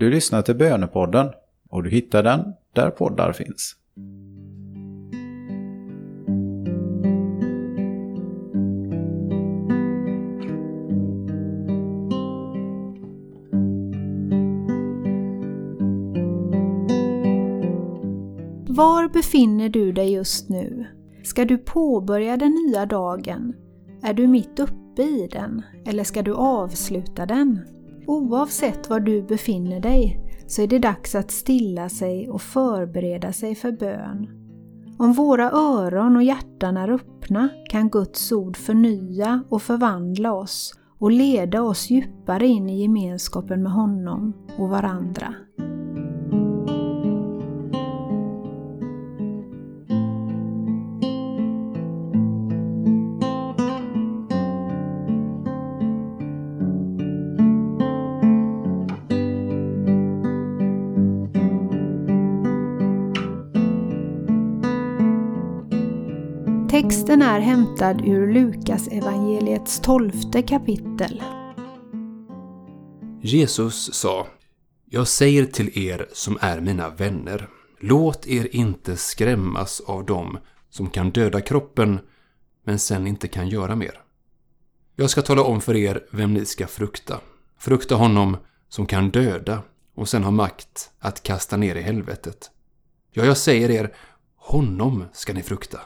Du lyssnar till Bönepodden och du hittar den där poddar finns. Var befinner du dig just nu? Ska du påbörja den nya dagen? Är du mitt uppe i den? Eller ska du avsluta den? Oavsett var du befinner dig så är det dags att stilla sig och förbereda sig för bön. Om våra öron och hjärtan är öppna kan Guds ord förnya och förvandla oss och leda oss djupare in i gemenskapen med honom och varandra. Texten är hämtad ur Lukas evangeliets tolfte kapitel. Jesus sa Jag säger till er som är mina vänner, låt er inte skrämmas av dem som kan döda kroppen men sen inte kan göra mer. Jag ska tala om för er vem ni ska frukta. Frukta honom som kan döda och sen har makt att kasta ner i helvetet. Ja, jag säger er, honom ska ni frukta.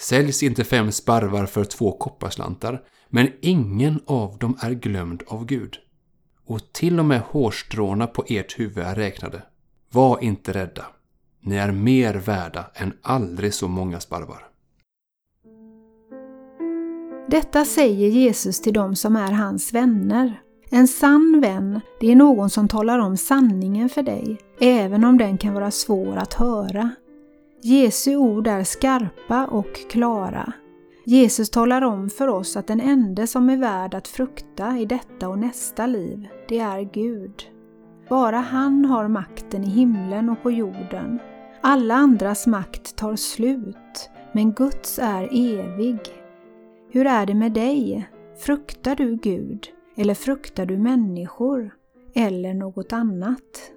Säljs inte fem sparvar för två kopparslantar, men ingen av dem är glömd av Gud. Och till och med hårstråna på ert huvud är räknade. Var inte rädda. Ni är mer värda än aldrig så många sparvar. Detta säger Jesus till dem som är hans vänner. En sann vän, det är någon som talar om sanningen för dig, även om den kan vara svår att höra. Jesu ord är skarpa och klara. Jesus talar om för oss att den enda som är värd att frukta i detta och nästa liv, det är Gud. Bara han har makten i himlen och på jorden. Alla andras makt tar slut, men Guds är evig. Hur är det med dig? Fruktar du Gud? Eller fruktar du människor? Eller något annat?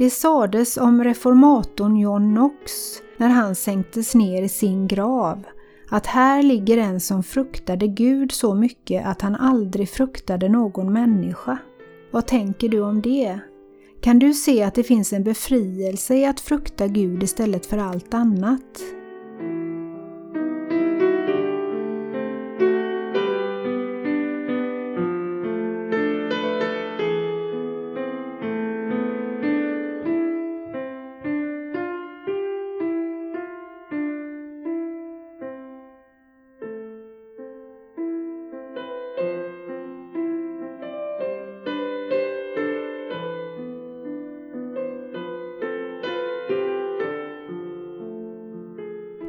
Det sades om reformatorn John Knox när han sänktes ner i sin grav att här ligger en som fruktade Gud så mycket att han aldrig fruktade någon människa. Vad tänker du om det? Kan du se att det finns en befrielse i att frukta Gud istället för allt annat?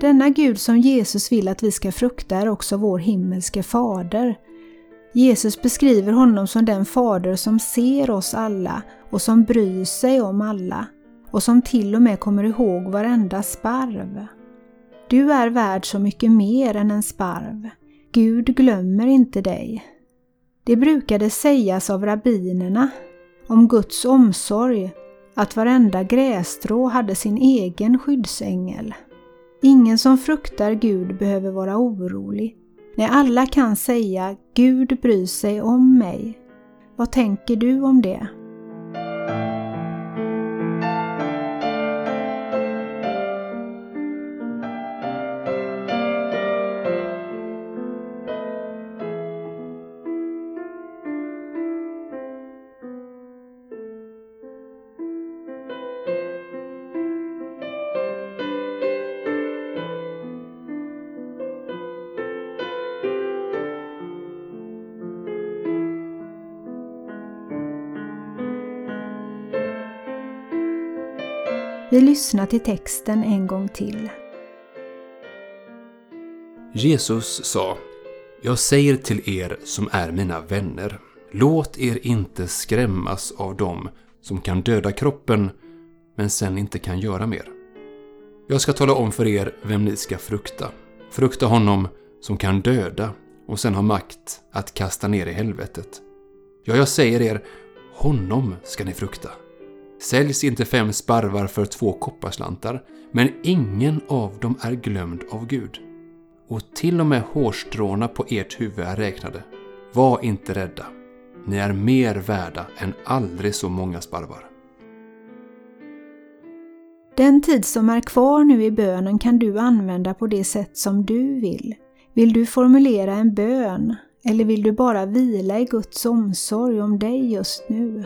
Denna Gud som Jesus vill att vi ska frukta är också vår himmelske fader. Jesus beskriver honom som den fader som ser oss alla och som bryr sig om alla och som till och med kommer ihåg varenda sparv. Du är värd så mycket mer än en sparv. Gud glömmer inte dig. Det brukade sägas av rabbinerna om Guds omsorg att varenda grästrå hade sin egen skyddsängel. Ingen som fruktar Gud behöver vara orolig. Nej, alla kan säga Gud bryr sig om mig. Vad tänker du om det? Vi lyssnar till texten en gång till. Jesus sa Jag säger till er som är mina vänner, låt er inte skrämmas av dem som kan döda kroppen men sen inte kan göra mer. Jag ska tala om för er vem ni ska frukta. Frukta honom som kan döda och sen har makt att kasta ner i helvetet. Ja, jag säger er, honom ska ni frukta. Säljs inte fem sparvar för två kopparslantar, men ingen av dem är glömd av Gud. Och till och med hårstråna på ert huvud är räknade. Var inte rädda. Ni är mer värda än aldrig så många sparvar. Den tid som är kvar nu i bönen kan du använda på det sätt som du vill. Vill du formulera en bön eller vill du bara vila i Guds omsorg om dig just nu?